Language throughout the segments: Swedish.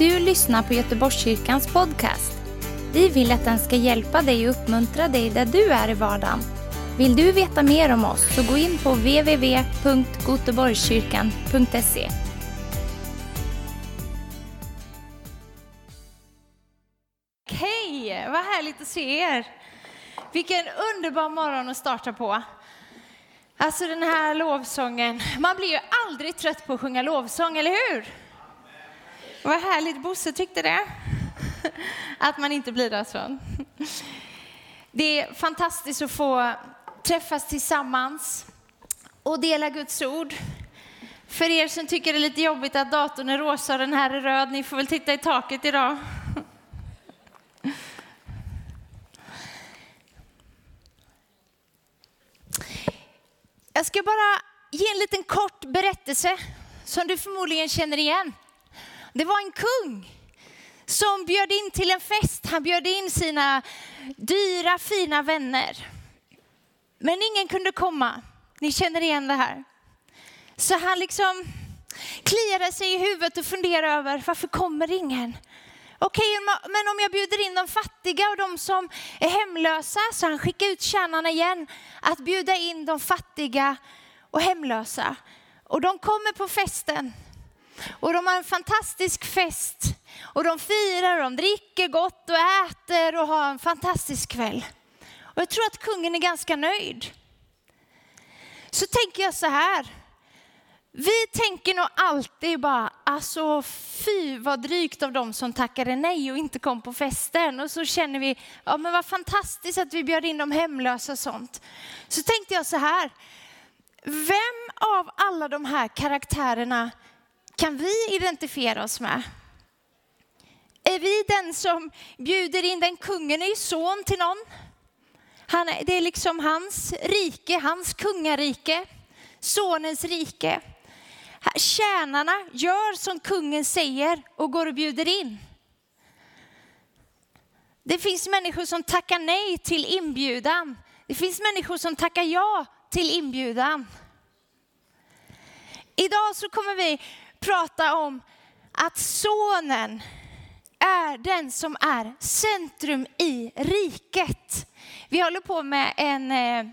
du lyssnar på Göteborgskyrkans podcast. Vi vill att den ska hjälpa dig och uppmuntra dig där du är i vardagen. Vill du veta mer om oss så gå in på www.goteborgskyrkan.se. Hej, vad härligt att se er. Vilken underbar morgon att starta på. Alltså den här lovsången, man blir ju aldrig trött på att sjunga lovsång, eller hur? Vad härligt, Bosse tyckte det. Att man inte blir det så. Det är fantastiskt att få träffas tillsammans och dela Guds ord. För er som tycker det är lite jobbigt att datorn är rosa och den här är röd, ni får väl titta i taket idag. Jag ska bara ge en liten kort berättelse som du förmodligen känner igen. Det var en kung som bjöd in till en fest. Han bjöd in sina dyra, fina vänner. Men ingen kunde komma. Ni känner igen det här. Så han liksom kliade sig i huvudet och funderade över varför kommer ingen? Okej, men om jag bjuder in de fattiga och de som är hemlösa, så han skickade ut tjänarna igen att bjuda in de fattiga och hemlösa. Och de kommer på festen. Och de har en fantastisk fest. Och de firar de dricker gott och äter och har en fantastisk kväll. Och jag tror att kungen är ganska nöjd. Så tänker jag så här. Vi tänker nog alltid bara, alltså fy vad drygt av dem som tackade nej och inte kom på festen. Och så känner vi, ja men vad fantastiskt att vi bjöd in de hemlösa och sånt. Så tänkte jag så här, vem av alla de här karaktärerna kan vi identifiera oss med? Är vi den som bjuder in, den kungen är ju son till någon. Han, det är liksom hans rike, hans kungarike, sonens rike. Tjänarna gör som kungen säger och går och bjuder in. Det finns människor som tackar nej till inbjudan. Det finns människor som tackar ja till inbjudan. Idag så kommer vi prata om att sonen är den som är centrum i riket. Vi håller på med en eh,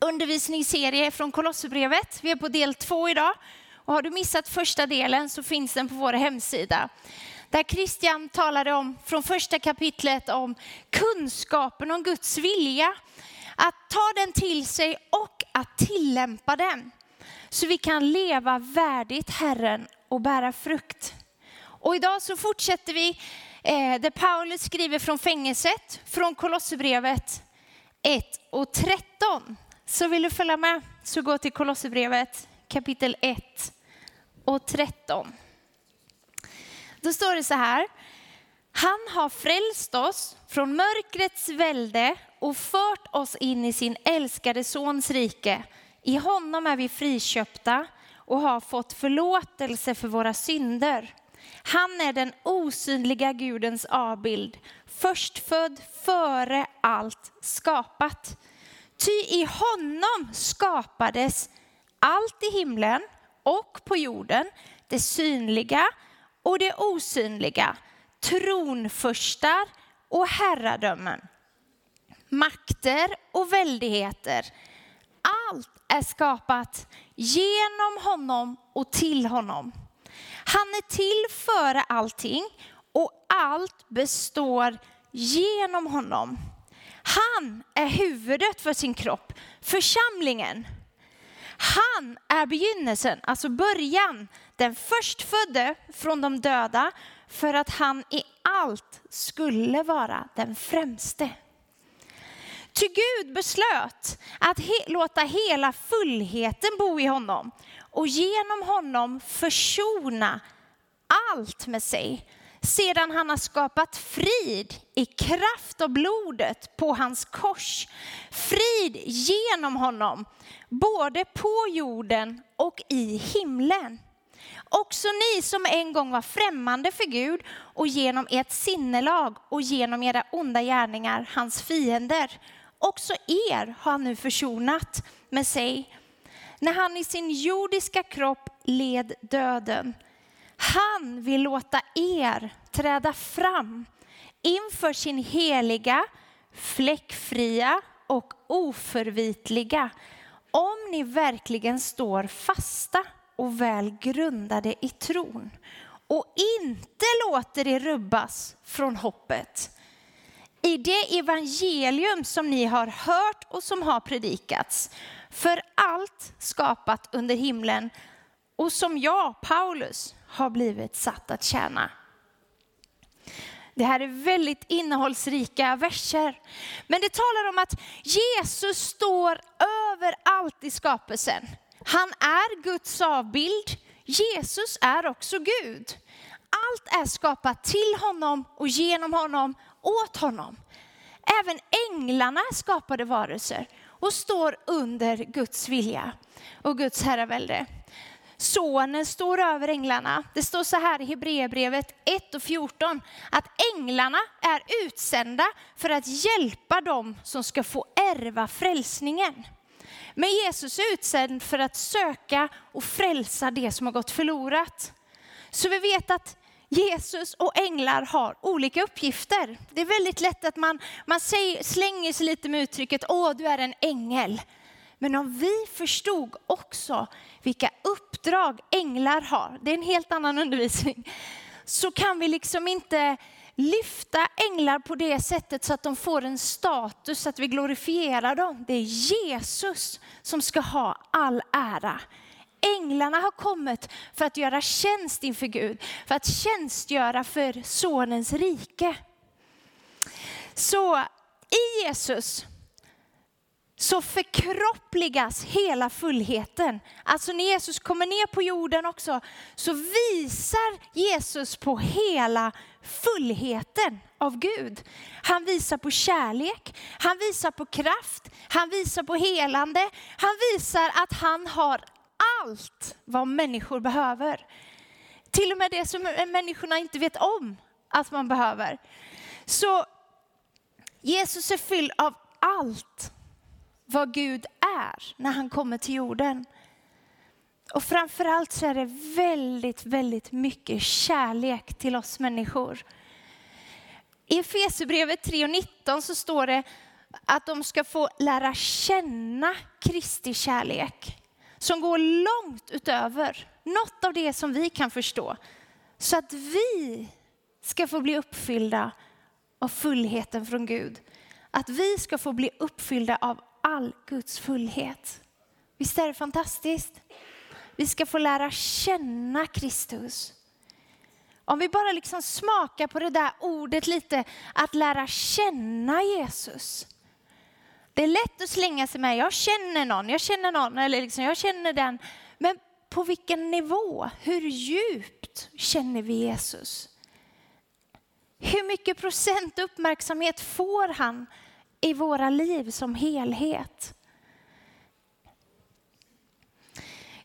undervisningsserie från Kolosserbrevet. Vi är på del två idag. Och har du missat första delen så finns den på vår hemsida. Där Christian talade om, från första kapitlet om kunskapen om Guds vilja. Att ta den till sig och att tillämpa den. Så vi kan leva värdigt Herren och bära frukt. Och idag så fortsätter vi eh, där Paulus skriver från fängelset, från Kolosserbrevet 1 och 13. Så vill du följa med så gå till Kolosserbrevet kapitel 1 och 13. Då står det så här. Han har frälst oss från mörkrets välde och fört oss in i sin älskade sons rike. I honom är vi friköpta och har fått förlåtelse för våra synder. Han är den osynliga Gudens avbild, förstfödd före allt skapat. Ty i honom skapades allt i himlen och på jorden, det synliga och det osynliga, tronförstar och herradömen, makter och väldigheter. Allt är skapat genom honom och till honom. Han är till före allting och allt består genom honom. Han är huvudet för sin kropp, församlingen. Han är begynnelsen, alltså början, den förstfödde från de döda för att han i allt skulle vara den främste. Ty Gud beslöt att he låta hela fullheten bo i honom och genom honom försona allt med sig sedan han har skapat frid i kraft av blodet på hans kors. Frid genom honom, både på jorden och i himlen. Också ni som en gång var främmande för Gud och genom ert sinnelag och genom era onda gärningar hans fiender. Också er har han nu försonat med sig. När han i sin jordiska kropp led döden han vill låta er träda fram inför sin heliga, fläckfria och oförvitliga om ni verkligen står fasta och väl grundade i tron och inte låter er rubbas från hoppet i det evangelium som ni har hört och som har predikats för allt skapat under himlen och som jag, Paulus, har blivit satt att tjäna. Det här är väldigt innehållsrika verser. Men det talar om att Jesus står överallt i skapelsen. Han är Guds avbild. Jesus är också Gud. Allt är skapat till honom och genom honom, åt honom. Även änglarna skapade varelser och står under Guds vilja och Guds herravälde. Sonen står över änglarna. Det står så här i Hebreerbrevet 1 och 14 att änglarna är utsända för att hjälpa dem som ska få ärva frälsningen. Men Jesus är utsänd för att söka och frälsa det som har gått förlorat. Så vi vet att Jesus och änglar har olika uppgifter. Det är väldigt lätt att man, man säger, slänger sig lite med uttrycket, åh du är en ängel. Men om vi förstod också vilka uppdrag änglar har, det är en helt annan undervisning, så kan vi liksom inte lyfta änglar på det sättet så att de får en status, så att vi glorifierar dem. Det är Jesus som ska ha all ära. Änglarna har kommit för att göra tjänst inför Gud, för att tjänstgöra för sonens rike. Så i Jesus så förkroppligas hela fullheten. Alltså när Jesus kommer ner på jorden också så visar Jesus på hela fullheten av Gud. Han visar på kärlek, han visar på kraft, han visar på helande, han visar att han har allt vad människor behöver. Till och med det som människorna inte vet om att man behöver. Så Jesus är fylld av allt vad Gud är när han kommer till jorden. Och framförallt så är det väldigt, väldigt mycket kärlek till oss människor. I Efesierbrevet 3.19 så står det att de ska få lära känna Kristi kärlek som går långt utöver något av det som vi kan förstå. Så att vi ska få bli uppfyllda av fullheten från Gud. Att vi ska få bli uppfyllda av all Guds fullhet. Visst är det fantastiskt? Vi ska få lära känna Kristus. Om vi bara liksom smakar på det där ordet lite, att lära känna Jesus. Det är lätt att slänga sig med, jag känner någon, jag känner någon, eller liksom, jag känner den. Men på vilken nivå, hur djupt känner vi Jesus? Hur mycket procent uppmärksamhet får han i våra liv som helhet?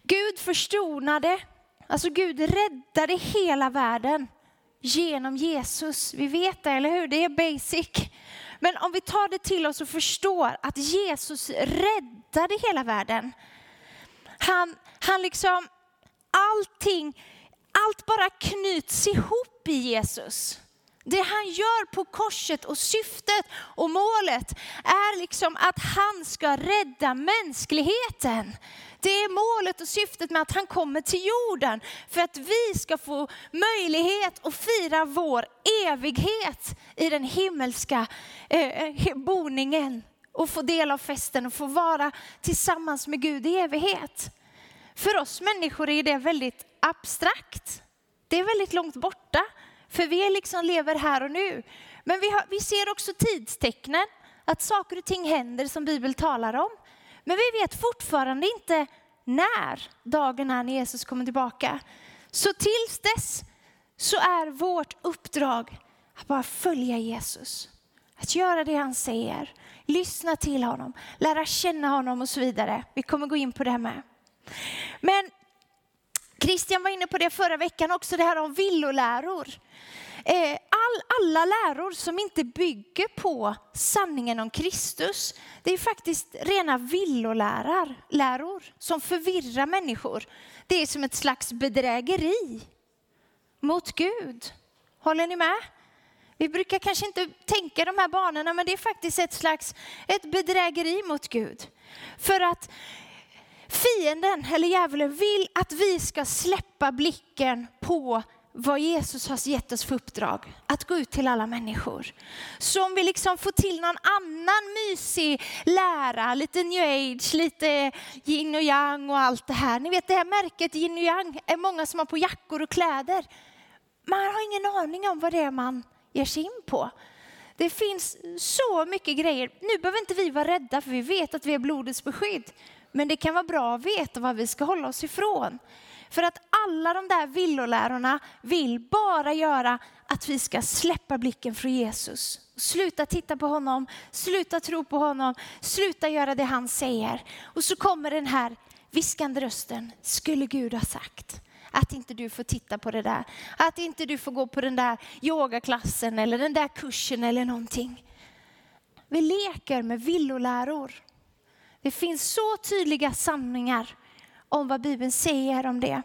Gud förstonade, alltså Gud räddade hela världen genom Jesus. Vi vet det, eller hur? Det är basic. Men om vi tar det till oss och förstår att Jesus räddade hela världen. Han, han liksom, allting, allt bara knyts ihop i Jesus. Det han gör på korset och syftet och målet är liksom att han ska rädda mänskligheten. Det är målet och syftet med att han kommer till jorden för att vi ska få möjlighet att fira vår evighet i den himmelska eh, eh, boningen och få del av festen och få vara tillsammans med Gud i evighet. För oss människor är det väldigt abstrakt. Det är väldigt långt borta, för vi liksom lever här och nu. Men vi, har, vi ser också tidstecknen, att saker och ting händer som Bibeln talar om. Men vi vet fortfarande inte när dagen är när Jesus kommer tillbaka. Så tills dess så är vårt uppdrag att bara följa Jesus. Att göra det han säger, lyssna till honom, lära känna honom och så vidare. Vi kommer gå in på det här med. Men Christian var inne på det förra veckan också, det här om villoläror. Eh, all, alla läror som inte bygger på sanningen om Kristus, det är faktiskt rena villoläror som förvirrar människor. Det är som ett slags bedrägeri. mot Gud. Håller ni med? Vi brukar kanske inte tänka de här banorna, men det är faktiskt ett slags ett bedrägeri mot Gud. För att fienden, eller djävulen, vill att vi ska släppa blicken på vad Jesus har gett oss för uppdrag, att gå ut till alla människor. Så om vi liksom får till någon annan mysig lära, lite new age, lite yin och yang och allt det här. Ni vet det här märket yin och yang är många som har på jackor och kläder. Man har ingen aning om vad det är man ger sig in på. Det finns så mycket grejer. Nu behöver inte vi vara rädda för vi vet att vi är blodets beskydd. Men det kan vara bra att veta vad vi ska hålla oss ifrån. För att alla de där villolärorna vill bara göra att vi ska släppa blicken från Jesus. Sluta titta på honom, sluta tro på honom, sluta göra det han säger. Och så kommer den här viskande rösten, skulle Gud ha sagt. Att inte du får titta på det där. Att inte du får gå på den där yogaklassen eller den där kursen eller någonting. Vi leker med villoläror. Det finns så tydliga sanningar om vad Bibeln säger om det.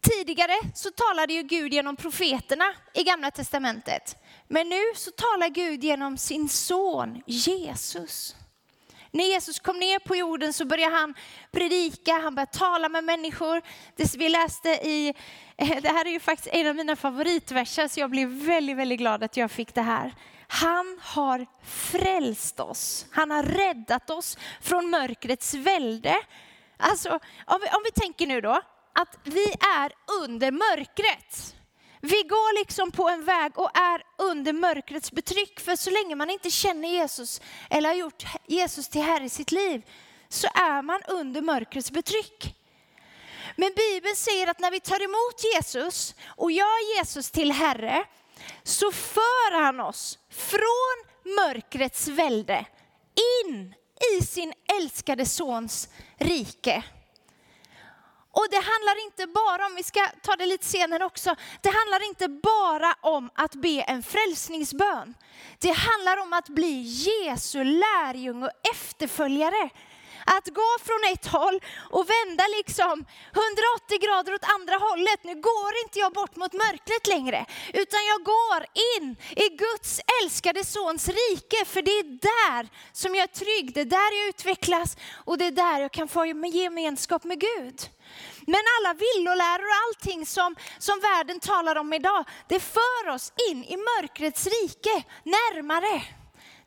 Tidigare så talade ju Gud genom profeterna i Gamla Testamentet. Men nu så talar Gud genom sin son Jesus. När Jesus kom ner på jorden så började han predika, han började tala med människor. Det vi läste i, eh, det här är ju faktiskt en av mina favoritverser så jag blev väldigt, väldigt glad att jag fick det här. Han har frälst oss. Han har räddat oss från mörkrets välde. Alltså, om vi, om vi tänker nu då att vi är under mörkret. Vi går liksom på en väg och är under mörkrets betryck. För så länge man inte känner Jesus eller har gjort Jesus till Herre i sitt liv så är man under mörkrets betryck. Men Bibeln säger att när vi tar emot Jesus och gör Jesus till Herre så för han oss från mörkrets välde in i sin älskade sons rike. Och det handlar inte bara om, vi ska ta det lite senare också, det handlar inte bara om att be en frälsningsbön. Det handlar om att bli Jesu lärjunge och efterföljare. Att gå från ett håll och vända liksom 180 grader åt andra hållet. Nu går inte jag bort mot mörkret längre, utan jag går in i Guds älskade sons rike. För det är där som jag är trygg, det är där jag utvecklas och det är där jag kan få gemenskap med Gud. Men alla villoläror och allting som, som världen talar om idag, det för oss in i mörkrets rike, närmare.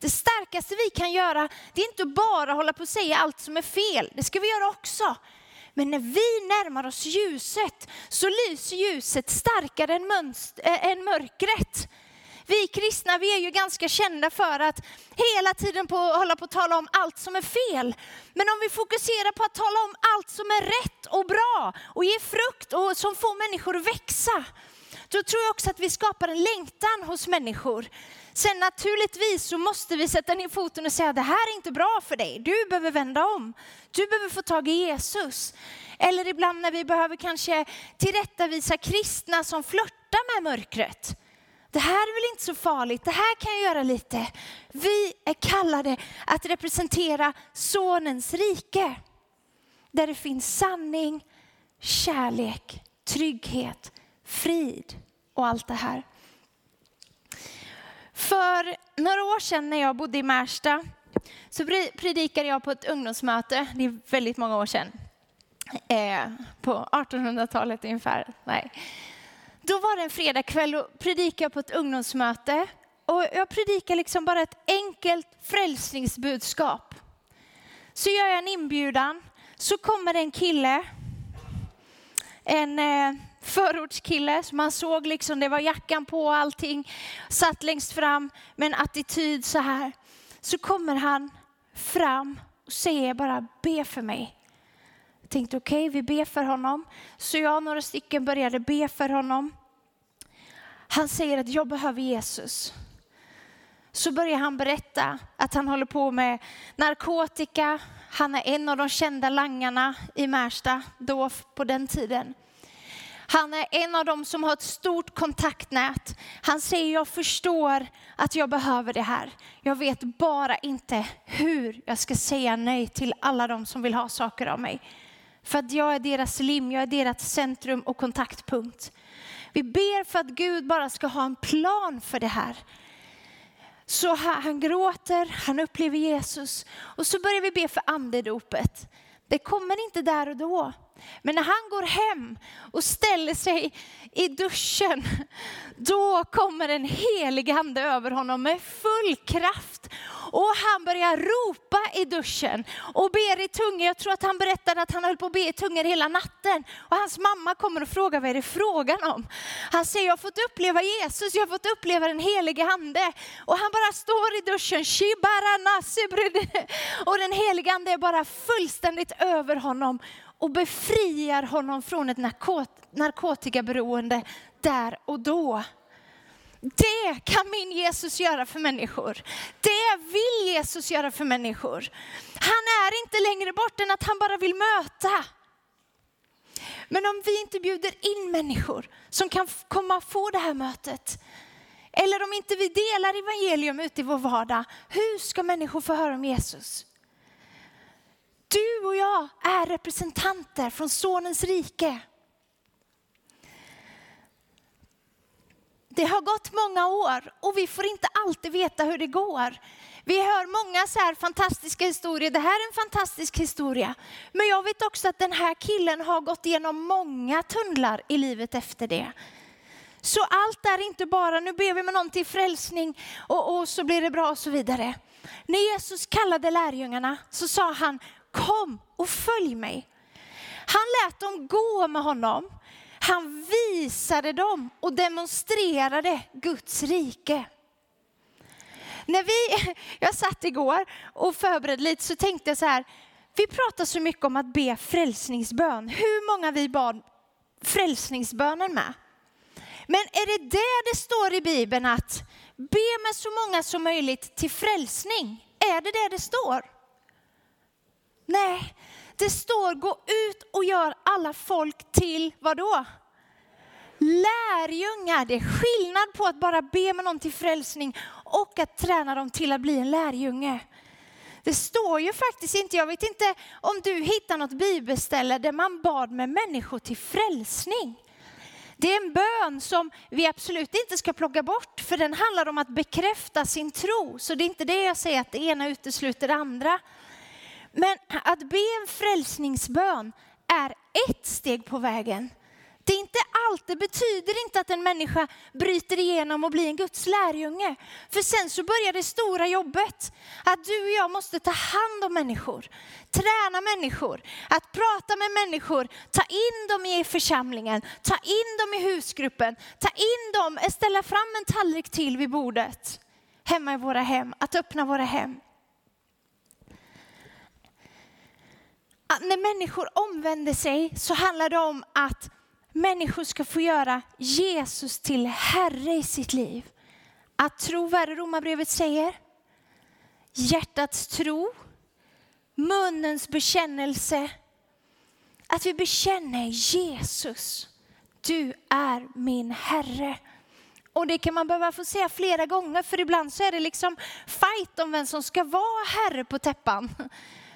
Det starkaste vi kan göra, det är inte bara hålla på och säga allt som är fel, det ska vi göra också. Men när vi närmar oss ljuset så lyser ljuset starkare än, mönster, äh, än mörkret. Vi kristna vi är ju ganska kända för att hela tiden på, hålla på att tala om allt som är fel. Men om vi fokuserar på att tala om allt som är rätt och bra och ger frukt och som får människor att växa, då tror jag också att vi skapar en längtan hos människor. Sen naturligtvis så måste vi sätta ner foten och säga det här är inte bra för dig. Du behöver vända om. Du behöver få tag i Jesus. Eller ibland när vi behöver kanske tillrättavisa kristna som flörtar med mörkret. Det här är väl inte så farligt, det här kan jag göra lite. Vi är kallade att representera sonens rike. Där det finns sanning, kärlek, trygghet, frid och allt det här. För några år sedan när jag bodde i Märsta så predikade jag på ett ungdomsmöte, det är väldigt många år sedan, eh, på 1800-talet ungefär. Nej. Då var det en fredagkväll och predikade på ett ungdomsmöte. Och jag predikar liksom bara ett enkelt frälsningsbudskap. Så gör jag en inbjudan, så kommer en kille, en eh, förortskille som man såg liksom, det var jackan på och allting, satt längst fram med en attityd så här. Så kommer han fram och säger bara be för mig. Jag tänkte okej, okay, vi ber för honom. Så jag och några stycken började be för honom. Han säger att jag behöver Jesus. Så börjar han berätta att han håller på med narkotika. Han är en av de kända langarna i Märsta då på den tiden. Han är en av dem som har ett stort kontaktnät. Han säger, jag förstår att jag behöver det här. Jag vet bara inte hur jag ska säga nej till alla de som vill ha saker av mig. för att jag är deras lim, jag är deras centrum och kontaktpunkt. Vi ber för att Gud bara ska ha en plan för det här. Så han, han gråter, han upplever Jesus och så börjar vi be för andedopet. Det kommer inte där och då. Men när han går hem och ställer sig i duschen, då kommer en helig ande över honom med full kraft. Och han börjar ropa i duschen och ber i tungor. Jag tror att han berättade att han höll på att be i tungor hela natten. Och hans mamma kommer och frågar vad är det frågan om? Han säger, jag har fått uppleva Jesus, jag har fått uppleva den helige ande. Och han bara står i duschen, och den helige ande är bara fullständigt över honom och befriar honom från ett narkotikaberoende där och då. Det kan min Jesus göra för människor. Det vill Jesus göra för människor. Han är inte längre bort än att han bara vill möta. Men om vi inte bjuder in människor som kan komma och få det här mötet, eller om inte vi delar evangelium ute i vår vardag, hur ska människor få höra om Jesus? Du och jag är representanter från Sonens rike. Det har gått många år och vi får inte alltid veta hur det går. Vi hör många så här fantastiska historier. Det här är en fantastisk historia. Men jag vet också att den här killen har gått igenom många tunnlar i livet efter det. Så allt är inte bara, nu ber vi med någon till frälsning och, och så blir det bra och så vidare. När Jesus kallade lärjungarna så sa han, kom och följ mig. Han lät dem gå med honom. Han visade dem och demonstrerade Guds rike. När vi, jag satt igår och förberedde lite så tänkte jag så här, vi pratar så mycket om att be frälsningsbön. Hur många vi bad frälsningsbönen med? Men är det det det står i Bibeln att be med så många som möjligt till frälsning? Är det det det står? Nej, det står gå ut och gör alla folk till vad då? Lärjungar. Det är skillnad på att bara be med någon till frälsning och att träna dem till att bli en lärjunge. Det står ju faktiskt inte, jag vet inte om du hittar något bibelställe där man bad med människor till frälsning. Det är en bön som vi absolut inte ska plocka bort, för den handlar om att bekräfta sin tro. Så det är inte det jag säger att det ena utesluter det andra. Men att be en frälsningsbön är ett steg på vägen. Det är inte allt, det betyder inte att en människa bryter igenom och blir en Guds lärjunge. För sen så börjar det stora jobbet. Att du och jag måste ta hand om människor, träna människor, att prata med människor, ta in dem i församlingen, ta in dem i husgruppen, ta in dem, eh, ställa fram en tallrik till vid bordet hemma i våra hem, att öppna våra hem. Att när människor omvänder sig så handlar det om att människor ska få göra Jesus till Herre i sitt liv. Att tro, vad är det Romarbrevet säger? Hjärtats tro, munnens bekännelse. Att vi bekänner Jesus, du är min Herre. Och det kan man behöva få säga flera gånger, för ibland så är det liksom fight om vem som ska vara herre på täppan.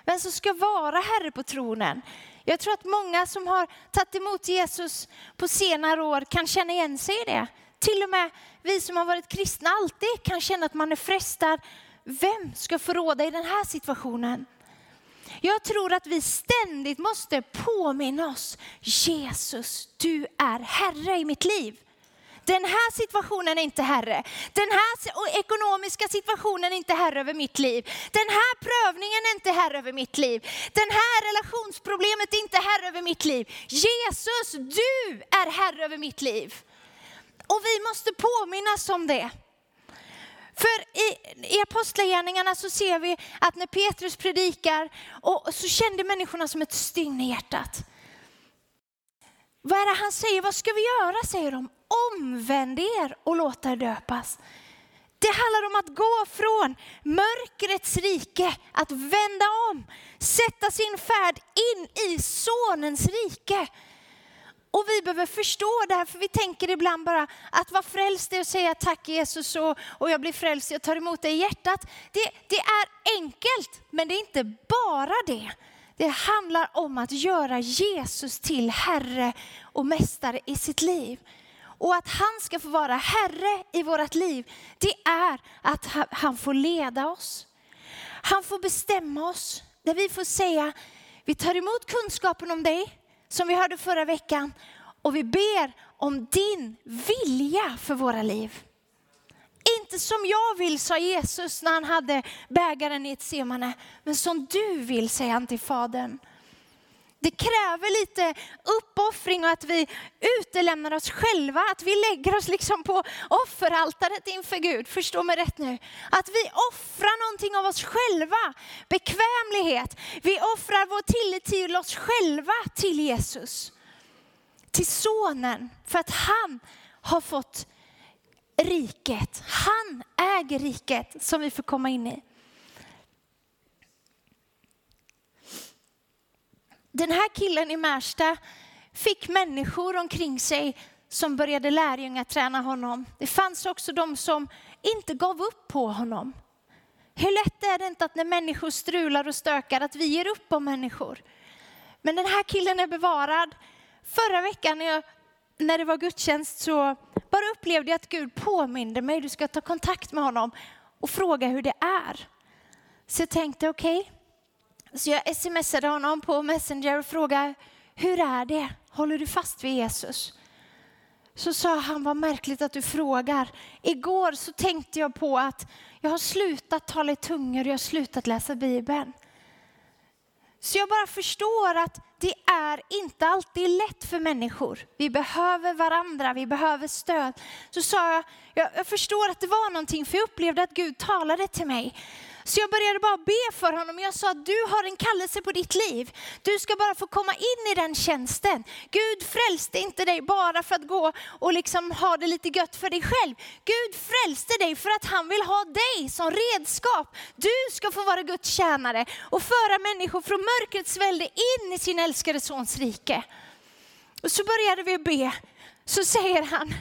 Vem som ska vara herre på tronen. Jag tror att många som har tagit emot Jesus på senare år kan känna igen sig i det. Till och med vi som har varit kristna alltid kan känna att man är frestad. Vem ska få råda i den här situationen? Jag tror att vi ständigt måste påminna oss, Jesus, du är Herre i mitt liv. Den här situationen är inte herre. Den här ekonomiska situationen är inte herre över mitt liv. Den här prövningen är inte herre över mitt liv. Den här relationsproblemet är inte herre över mitt liv. Jesus, du är herre över mitt liv. Och vi måste påminnas om det. För i, i Apostlagärningarna så ser vi att när Petrus predikar och så kände människorna som ett stygn i hjärtat. Vad är det han säger? Vad ska vi göra? säger de. Omvänd er och låt er döpas. Det handlar om att gå från mörkrets rike, att vända om, sätta sin färd in i sonens rike. Och vi behöver förstå det här, för vi tänker ibland bara att vara frälst är att säga tack Jesus och, och jag blir frälst, jag tar emot det i hjärtat. Det, det är enkelt, men det är inte bara det. Det handlar om att göra Jesus till Herre och Mästare i sitt liv. Och att han ska få vara Herre i vårt liv, det är att han får leda oss. Han får bestämma oss, där vi får säga, vi tar emot kunskapen om dig, som vi hörde förra veckan, och vi ber om din vilja för våra liv. Inte som jag vill, sa Jesus när han hade bägaren i ett semane, men som du vill, säger han till Fadern. Det kräver lite uppoffring och att vi utelämnar oss själva, att vi lägger oss liksom på offeraltaret inför Gud. Förstå mig rätt nu. Att vi offrar någonting av oss själva, bekvämlighet. Vi offrar vår tillit till oss själva till Jesus. Till sonen, för att han har fått riket. Han äger riket som vi får komma in i. Den här killen i Märsta fick människor omkring sig som började lärjungaträna honom. Det fanns också de som inte gav upp på honom. Hur lätt är det inte att när människor strular och stökar att vi ger upp om människor. Men den här killen är bevarad. Förra veckan när, jag, när det var gudstjänst så bara upplevde jag att Gud påminde mig, du ska ta kontakt med honom och fråga hur det är. Så jag tänkte okej, okay, så jag smsade honom på Messenger och frågade, hur är det? Håller du fast vid Jesus? Så sa han, vad märkligt att du frågar. Igår så tänkte jag på att jag har slutat tala i tungor och jag har slutat läsa Bibeln. Så jag bara förstår att det är inte alltid lätt för människor. Vi behöver varandra, vi behöver stöd. Så sa jag, jag, förstår att det var någonting för jag upplevde att Gud talade till mig. Så jag började bara be för honom. Jag sa att du har en kallelse på ditt liv. Du ska bara få komma in i den tjänsten. Gud frälste inte dig bara för att gå och liksom ha det lite gött för dig själv. Gud frälste dig för att han vill ha dig som redskap. Du ska få vara Guds tjänare och föra människor från mörkrets välde in i sin älskade sons rike. Och så började vi be. Så säger han,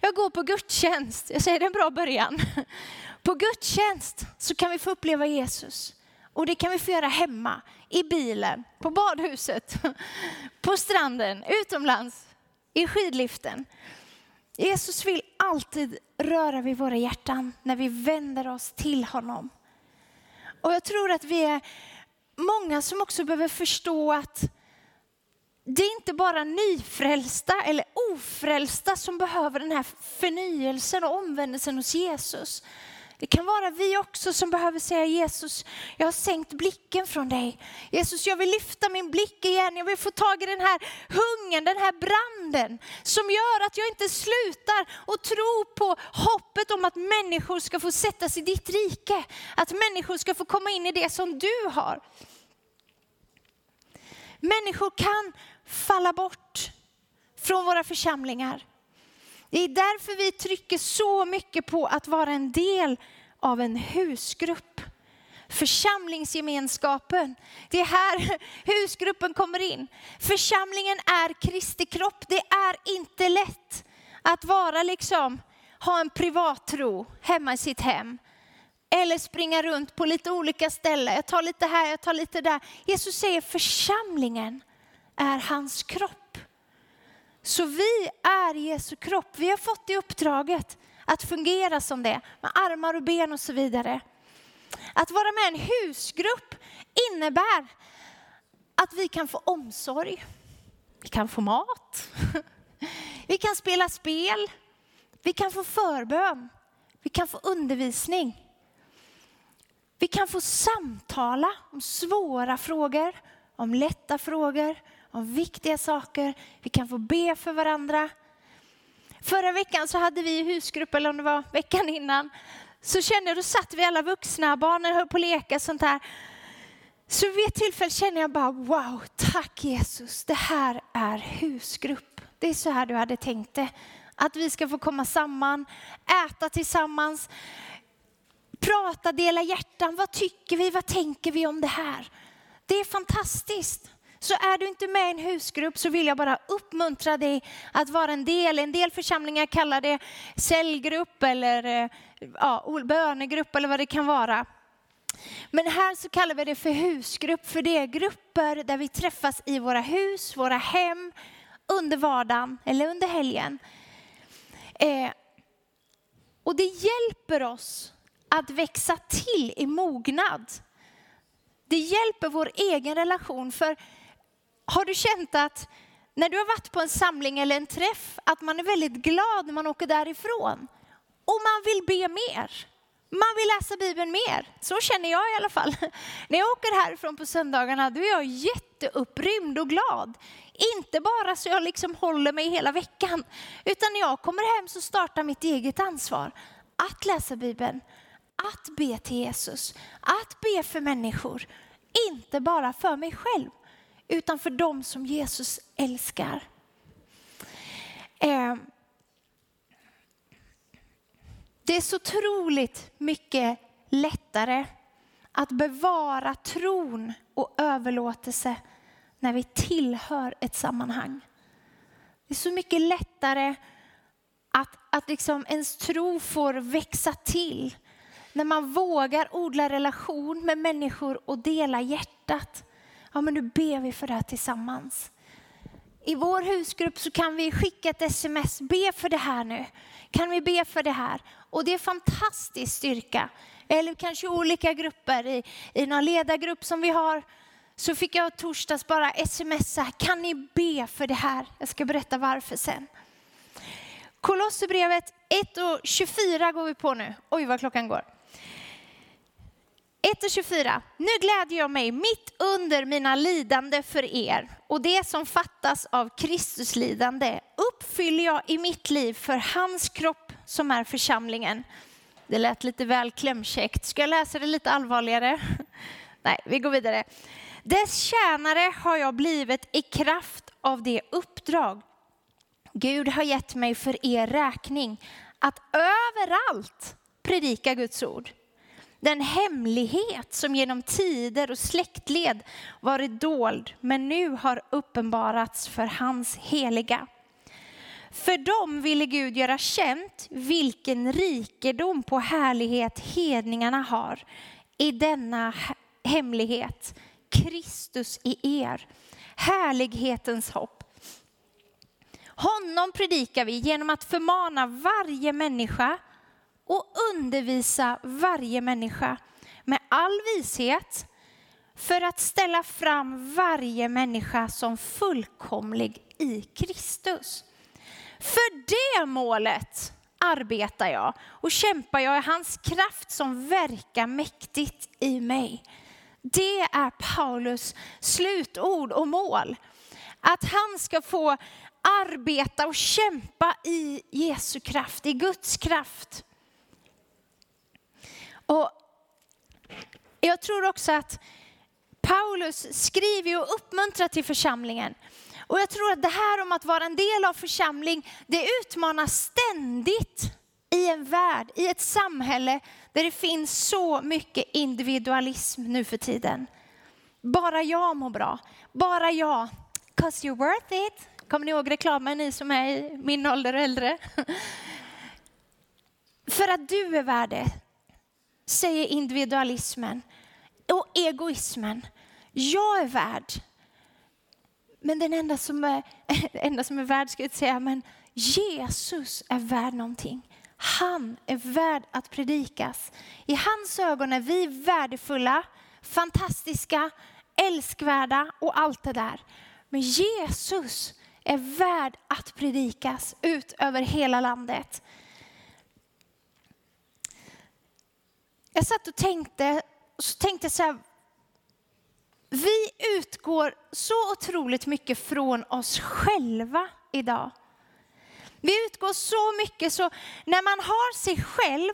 jag går på gudstjänst. Jag säger det är en bra början. På gudstjänst så kan vi få uppleva Jesus. Och det kan vi få göra hemma, i bilen, på badhuset, på stranden, utomlands, i skidliften. Jesus vill alltid röra vid våra hjärtan när vi vänder oss till honom. Och jag tror att vi är många som också behöver förstå att det är inte bara nyfrälsta eller ofrälsta som behöver den här förnyelsen och omvändelsen hos Jesus. Det kan vara vi också som behöver säga Jesus, jag har sänkt blicken från dig. Jesus, jag vill lyfta min blick igen. Jag vill få tag i den här hungern, den här branden som gör att jag inte slutar att tro på hoppet om att människor ska få sättas i ditt rike. Att människor ska få komma in i det som du har. Människor kan falla bort från våra församlingar. Det är därför vi trycker så mycket på att vara en del av en husgrupp. Församlingsgemenskapen, det är här husgruppen kommer in. Församlingen är Kristi kropp. Det är inte lätt att vara liksom, ha en privat tro hemma i sitt hem. Eller springa runt på lite olika ställen. Jag tar lite här, jag tar lite där. Jesus säger församlingen är hans kropp. Så vi är Jesu kropp. Vi har fått det uppdraget att fungera som det med armar och ben och så vidare. Att vara med i en husgrupp innebär att vi kan få omsorg. Vi kan få mat. Vi kan spela spel. Vi kan få förbön. Vi kan få undervisning. Vi kan få samtala om svåra frågor, om lätta frågor, om viktiga saker. Vi kan få be för varandra. Förra veckan så hade vi husgrupp, eller om det var veckan innan, så kände jag, då satt vi alla vuxna, barnen höll på att leka sånt här. Så vid ett tillfälle kände jag bara, wow, tack Jesus, det här är husgrupp. Det är så här du hade tänkt det. Att vi ska få komma samman, äta tillsammans, prata, dela hjärtan. Vad tycker vi, vad tänker vi om det här? Det är fantastiskt. Så är du inte med i en husgrupp så vill jag bara uppmuntra dig att vara en del. En del församlingar kallar det cellgrupp eller eh, ja, bönegrupp eller vad det kan vara. Men här så kallar vi det för husgrupp, för det är grupper där vi träffas i våra hus, våra hem, under vardagen eller under helgen. Eh, och det hjälper oss att växa till i mognad. Det hjälper vår egen relation. För har du känt att när du har varit på en samling eller en träff, att man är väldigt glad när man åker därifrån. Och man vill be mer. Man vill läsa Bibeln mer. Så känner jag i alla fall. När jag åker härifrån på söndagarna, då är jag jätteupprymd och glad. Inte bara så jag liksom håller mig hela veckan, utan när jag kommer hem så startar mitt eget ansvar. Att läsa Bibeln, att be till Jesus, att be för människor. Inte bara för mig själv, utan för dem som Jesus älskar. Eh, det är så otroligt mycket lättare att bevara tron och överlåtelse när vi tillhör ett sammanhang. Det är så mycket lättare att, att liksom ens tro får växa till när man vågar odla relation med människor och dela hjärtat. Ja, men nu ber vi för det här tillsammans. I vår husgrupp så kan vi skicka ett sms, be för det här nu. Kan vi be för det här? Och det är fantastisk styrka. Eller kanske olika grupper, i, i någon ledargrupp som vi har, så fick jag torsdags bara smsa, kan ni be för det här? Jag ska berätta varför sen. Kolosserbrevet 1 och 24 går vi på nu. Oj vad klockan går. 1-24. Nu glädjer jag mig mitt under mina lidande för er och det som fattas av Kristus lidande uppfyller jag i mitt liv för hans kropp som är församlingen. Det lät lite väl klämkäckt. Ska jag läsa det lite allvarligare? Nej, vi går vidare. Dess tjänare har jag blivit i kraft av det uppdrag Gud har gett mig för er räkning att överallt predika Guds ord den hemlighet som genom tider och släktled varit dold men nu har uppenbarats för hans heliga. För dem ville Gud göra känt vilken rikedom på härlighet hedningarna har i denna hemlighet, Kristus i er, härlighetens hopp. Honom predikar vi genom att förmana varje människa och undervisa varje människa med all vishet för att ställa fram varje människa som fullkomlig i Kristus. För det målet arbetar jag och kämpar jag i hans kraft som verkar mäktigt i mig. Det är Paulus slutord och mål. Att han ska få arbeta och kämpa i Jesu kraft, i Guds kraft. Och jag tror också att Paulus skriver och uppmuntrar till församlingen. Och jag tror att det här om att vara en del av församling, det utmanar ständigt i en värld, i ett samhälle där det finns så mycket individualism nu för tiden. Bara jag mår bra, bara jag, cause you're worth it. Kommer ni ihåg reklamen, ni som är i min ålder och äldre? För att du är värd det, säger individualismen och egoismen. Jag är värd. Men den enda som är, enda som är värd, ska jag inte säga, men Jesus är värd någonting. Han är värd att predikas. I hans ögon är vi värdefulla, fantastiska, älskvärda och allt det där. Men Jesus är värd att predikas ut över hela landet. Jag satt och tänkte, och så tänkte jag så här, vi utgår så otroligt mycket från oss själva idag. Vi utgår så mycket så när man har sig själv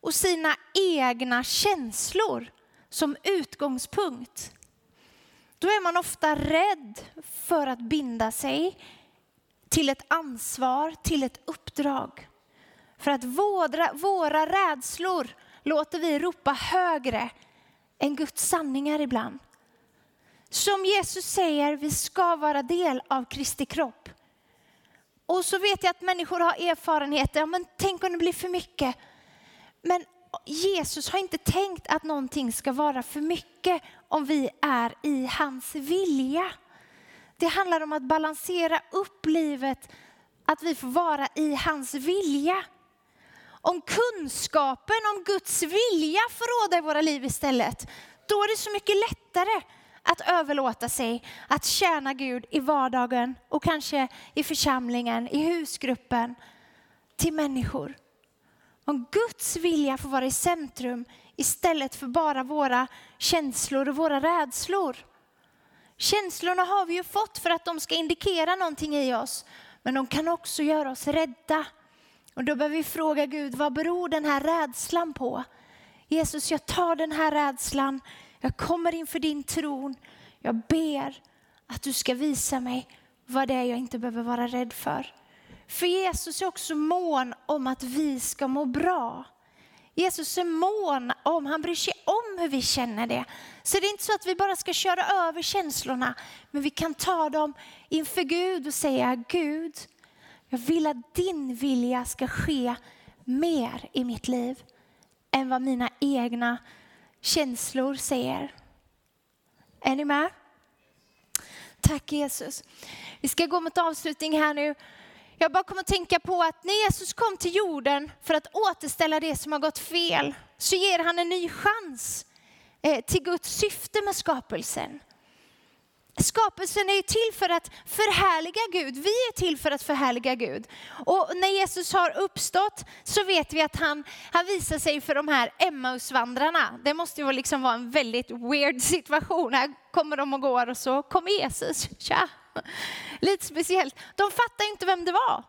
och sina egna känslor som utgångspunkt, då är man ofta rädd för att binda sig till ett ansvar, till ett uppdrag. För att våra, våra rädslor låter vi ropa högre än Guds sanningar ibland. Som Jesus säger, vi ska vara del av Kristi kropp. Och så vet jag att människor har erfarenheter, ja, men tänk om det blir för mycket. Men Jesus har inte tänkt att någonting ska vara för mycket om vi är i hans vilja. Det handlar om att balansera upp livet, att vi får vara i hans vilja. Om kunskapen om Guds vilja får råda i våra liv istället, då är det så mycket lättare att överlåta sig, att tjäna Gud i vardagen och kanske i församlingen, i husgruppen, till människor. Om Guds vilja får vara i centrum istället för bara våra känslor och våra rädslor. Känslorna har vi ju fått för att de ska indikera någonting i oss, men de kan också göra oss rädda. Och då behöver vi fråga Gud, vad beror den här rädslan på? Jesus, jag tar den här rädslan, jag kommer inför din tron, jag ber att du ska visa mig vad det är jag inte behöver vara rädd för. För Jesus är också mån om att vi ska må bra. Jesus är mån om, han bryr sig om hur vi känner det. Så det är inte så att vi bara ska köra över känslorna, men vi kan ta dem inför Gud och säga Gud, jag vill att din vilja ska ske mer i mitt liv än vad mina egna känslor säger. Är ni med? Tack Jesus. Vi ska gå mot avslutning här nu. Jag bara kommer att tänka på att när Jesus kom till jorden för att återställa det som har gått fel, så ger han en ny chans eh, till Guds syfte med skapelsen. Skapelsen är till för att förhärliga Gud. Vi är till för att förhärliga Gud. Och när Jesus har uppstått så vet vi att han, han visar sig för de här Emmausvandrarna. Det måste ju liksom vara en väldigt weird situation. Här kommer de och går och så kommer Jesus. Tja! Lite speciellt. De fattar inte vem det var.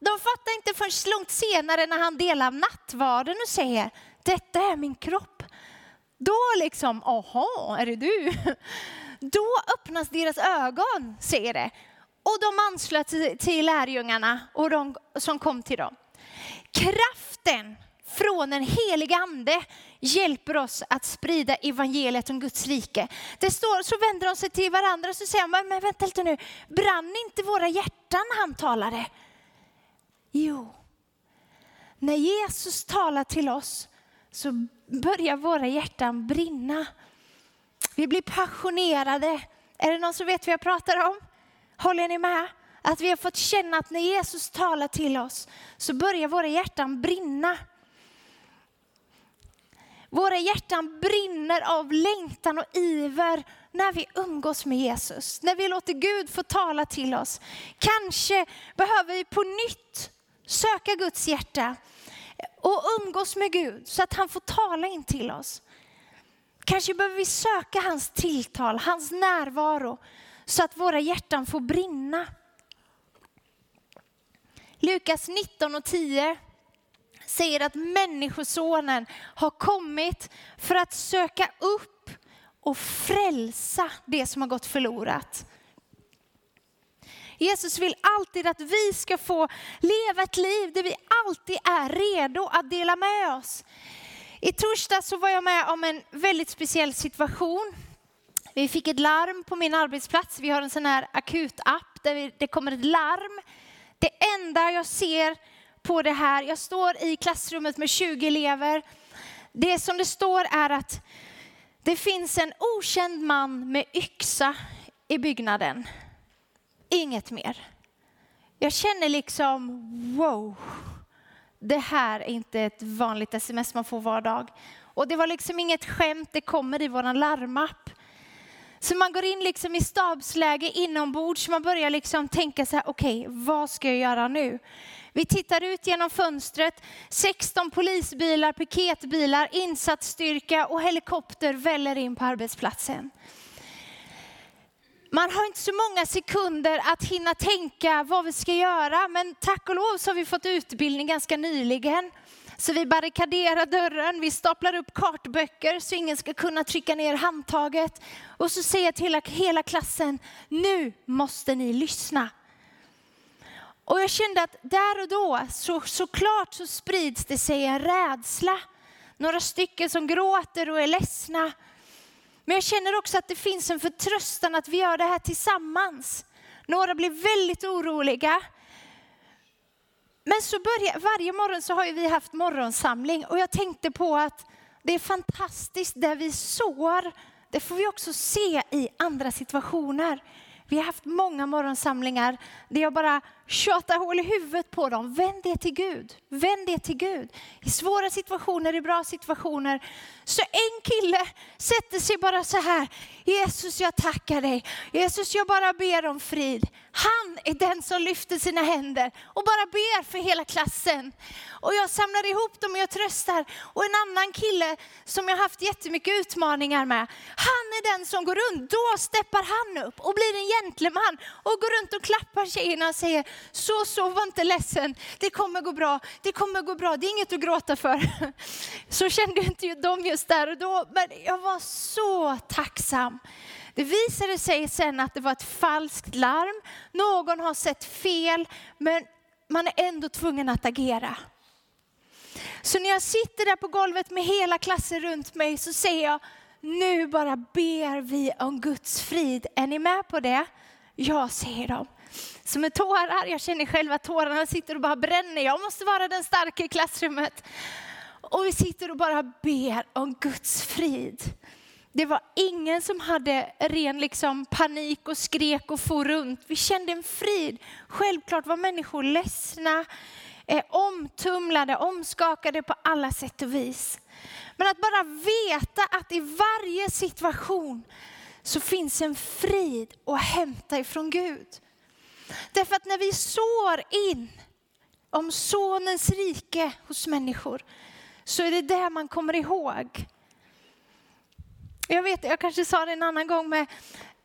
De fattar inte förrän långt senare när han delar nattvarden och säger, detta är min kropp. Då liksom, aha, är det du? Då öppnas deras ögon, säger det. Och de anslöt sig till lärjungarna och de som kom till dem. Kraften från den heliga ande hjälper oss att sprida evangeliet om Guds rike. Det står, så vänder de sig till varandra och så säger men vänta lite nu, brann inte våra hjärtan när han talade? Jo, när Jesus talar till oss så börjar våra hjärtan brinna. Vi blir passionerade. Är det någon som vet vad jag pratar om? Håller ni med? Att vi har fått känna att när Jesus talar till oss så börjar våra hjärtan brinna. Våra hjärtan brinner av längtan och iver när vi umgås med Jesus, när vi låter Gud få tala till oss. Kanske behöver vi på nytt söka Guds hjärta och umgås med Gud så att han får tala in till oss. Kanske behöver vi söka hans tilltal, hans närvaro så att våra hjärtan får brinna. Lukas 19 och 10 säger att människosonen har kommit för att söka upp och frälsa det som har gått förlorat. Jesus vill alltid att vi ska få leva ett liv där vi alltid är redo att dela med oss. I torsdag så var jag med om en väldigt speciell situation. Vi fick ett larm på min arbetsplats. Vi har en sån här akutapp där det kommer ett larm. Det enda jag ser på det här. Jag står i klassrummet med 20 elever. Det som det står är att det finns en okänd man med yxa i byggnaden. Inget mer. Jag känner liksom, wow, det här är inte ett vanligt sms man får var dag. Och det var liksom inget skämt, det kommer i våran larmapp. Så man går in liksom i stabsläge inombords, man börjar liksom tänka så här, okej, okay, vad ska jag göra nu? Vi tittar ut genom fönstret, 16 polisbilar, piketbilar, insatsstyrka och helikopter väller in på arbetsplatsen. Man har inte så många sekunder att hinna tänka vad vi ska göra, men tack och lov så har vi fått utbildning ganska nyligen. Så vi barrikaderar dörren, vi staplar upp kartböcker så ingen ska kunna trycka ner handtaget. Och så säger jag till hela klassen, nu måste ni lyssna. Och jag kände att där och då, så, såklart så sprids det sig en rädsla. Några stycken som gråter och är ledsna. Men jag känner också att det finns en förtröstan att vi gör det här tillsammans. Några blir väldigt oroliga. men så börjar, varje morgon så har vi haft morgonsamling och jag tänkte på att det är fantastiskt där vi sår, det får vi också se i andra situationer. Vi har haft många morgonsamlingar där jag bara tjatar hål i huvudet på dem. Vänd det till Gud. Vänd det till Gud. I svåra situationer, i bra situationer. Så en kille sätter sig bara så här. Jesus, jag tackar dig. Jesus, jag bara ber om frid. Han är den som lyfter sina händer och bara ber för hela klassen. Och jag samlar ihop dem och jag tröstar. Och en annan kille som jag haft jättemycket utmaningar med, han är den som går runt. Då steppar han upp och blir en gentleman och går runt och klappar tjejerna och säger, så, så, var inte ledsen. Det kommer gå bra, det kommer gå bra, det är inget att gråta för. Så kände inte de just där och då, men jag var så tacksam. Det visade sig sen att det var ett falskt larm. Någon har sett fel, men man är ändå tvungen att agera. Så när jag sitter där på golvet med hela klassen runt mig så säger jag, nu bara ber vi om Guds frid. Är ni med på det? Ja, säger de. Som med tårar, jag känner själv att tårarna sitter och bara bränner. Jag måste vara den starka i klassrummet. Och vi sitter och bara ber om Guds frid. Det var ingen som hade ren liksom panik och skrek och for runt. Vi kände en frid. Självklart var människor ledsna, eh, omtumlade, omskakade på alla sätt och vis. Men att bara veta att i varje situation så finns en frid att hämta ifrån Gud. Därför att när vi sår in om sonens rike hos människor så är det det man kommer ihåg. Jag vet, jag kanske sa det en annan gång med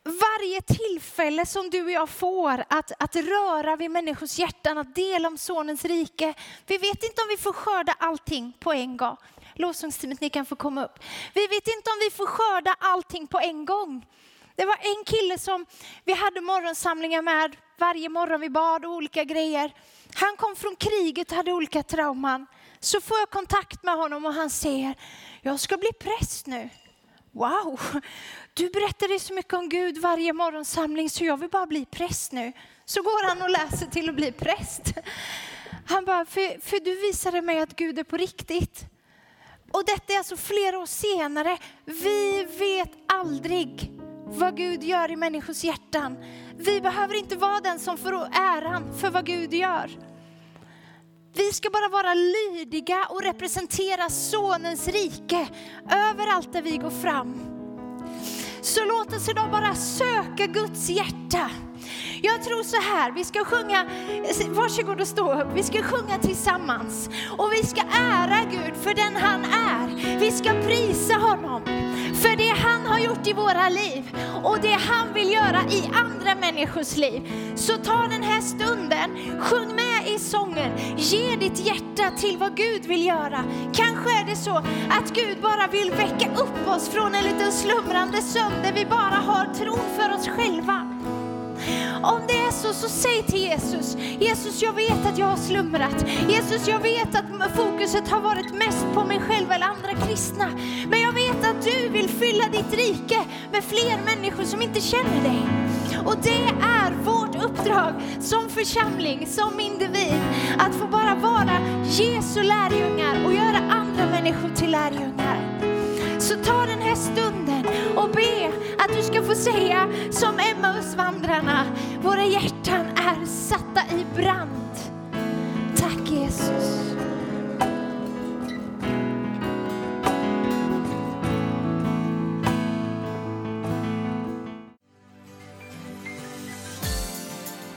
varje tillfälle som du och jag får att, att röra vid människors hjärtan, att dela om sonens rike. Vi vet inte om vi får skörda allting på en gång. Lovsångsteamet, ni kan få komma upp. Vi vet inte om vi får skörda allting på en gång. Det var en kille som vi hade morgonsamlingar med varje morgon. Vi bad och olika grejer. Han kom från kriget och hade olika trauman. Så får jag kontakt med honom och han säger, jag ska bli präst nu. Wow, du berättade så mycket om Gud varje morgonsamling så jag vill bara bli präst nu. Så går han och läser till att bli präst. Han bara, för, för du visade mig att Gud är på riktigt. Och detta är alltså flera år senare. Vi vet aldrig vad Gud gör i människors hjärtan. Vi behöver inte vara den som får äran för vad Gud gör. Vi ska bara vara lydiga och representera Sonens rike överallt där vi går fram. Så låt oss idag bara söka Guds hjärta. Jag tror så här, vi ska sjunga, varsågod och stå upp, vi ska sjunga tillsammans. Och vi ska ära Gud för den han är. Vi ska prisa honom för det han har gjort i våra liv och det han vill göra i andra människors liv. Så ta den här stunden, sjung med i sången, ge ditt hjärta till vad Gud vill göra. Kanske är det så att Gud bara vill väcka upp oss från en liten slumrande sömn där vi bara har tron för oss själva. Om det är så, så säg till Jesus, Jesus jag vet att jag har slumrat. Jesus jag vet att fokuset har varit mest på mig själv eller andra kristna. Men jag vet att du vill fylla ditt rike med fler människor som inte känner dig. Och det är vårt uppdrag som församling, som individ, att få bara vara Jesu lärjungar och göra andra människor till lärjungar. Så ta den här stunden och be att du ska få säga som Emmausvandrarna, våra hjärtan är satta i brand. Tack Jesus.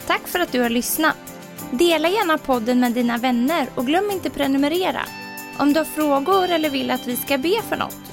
Tack för att du har lyssnat. Dela gärna podden med dina vänner och glöm inte prenumerera. Om du har frågor eller vill att vi ska be för något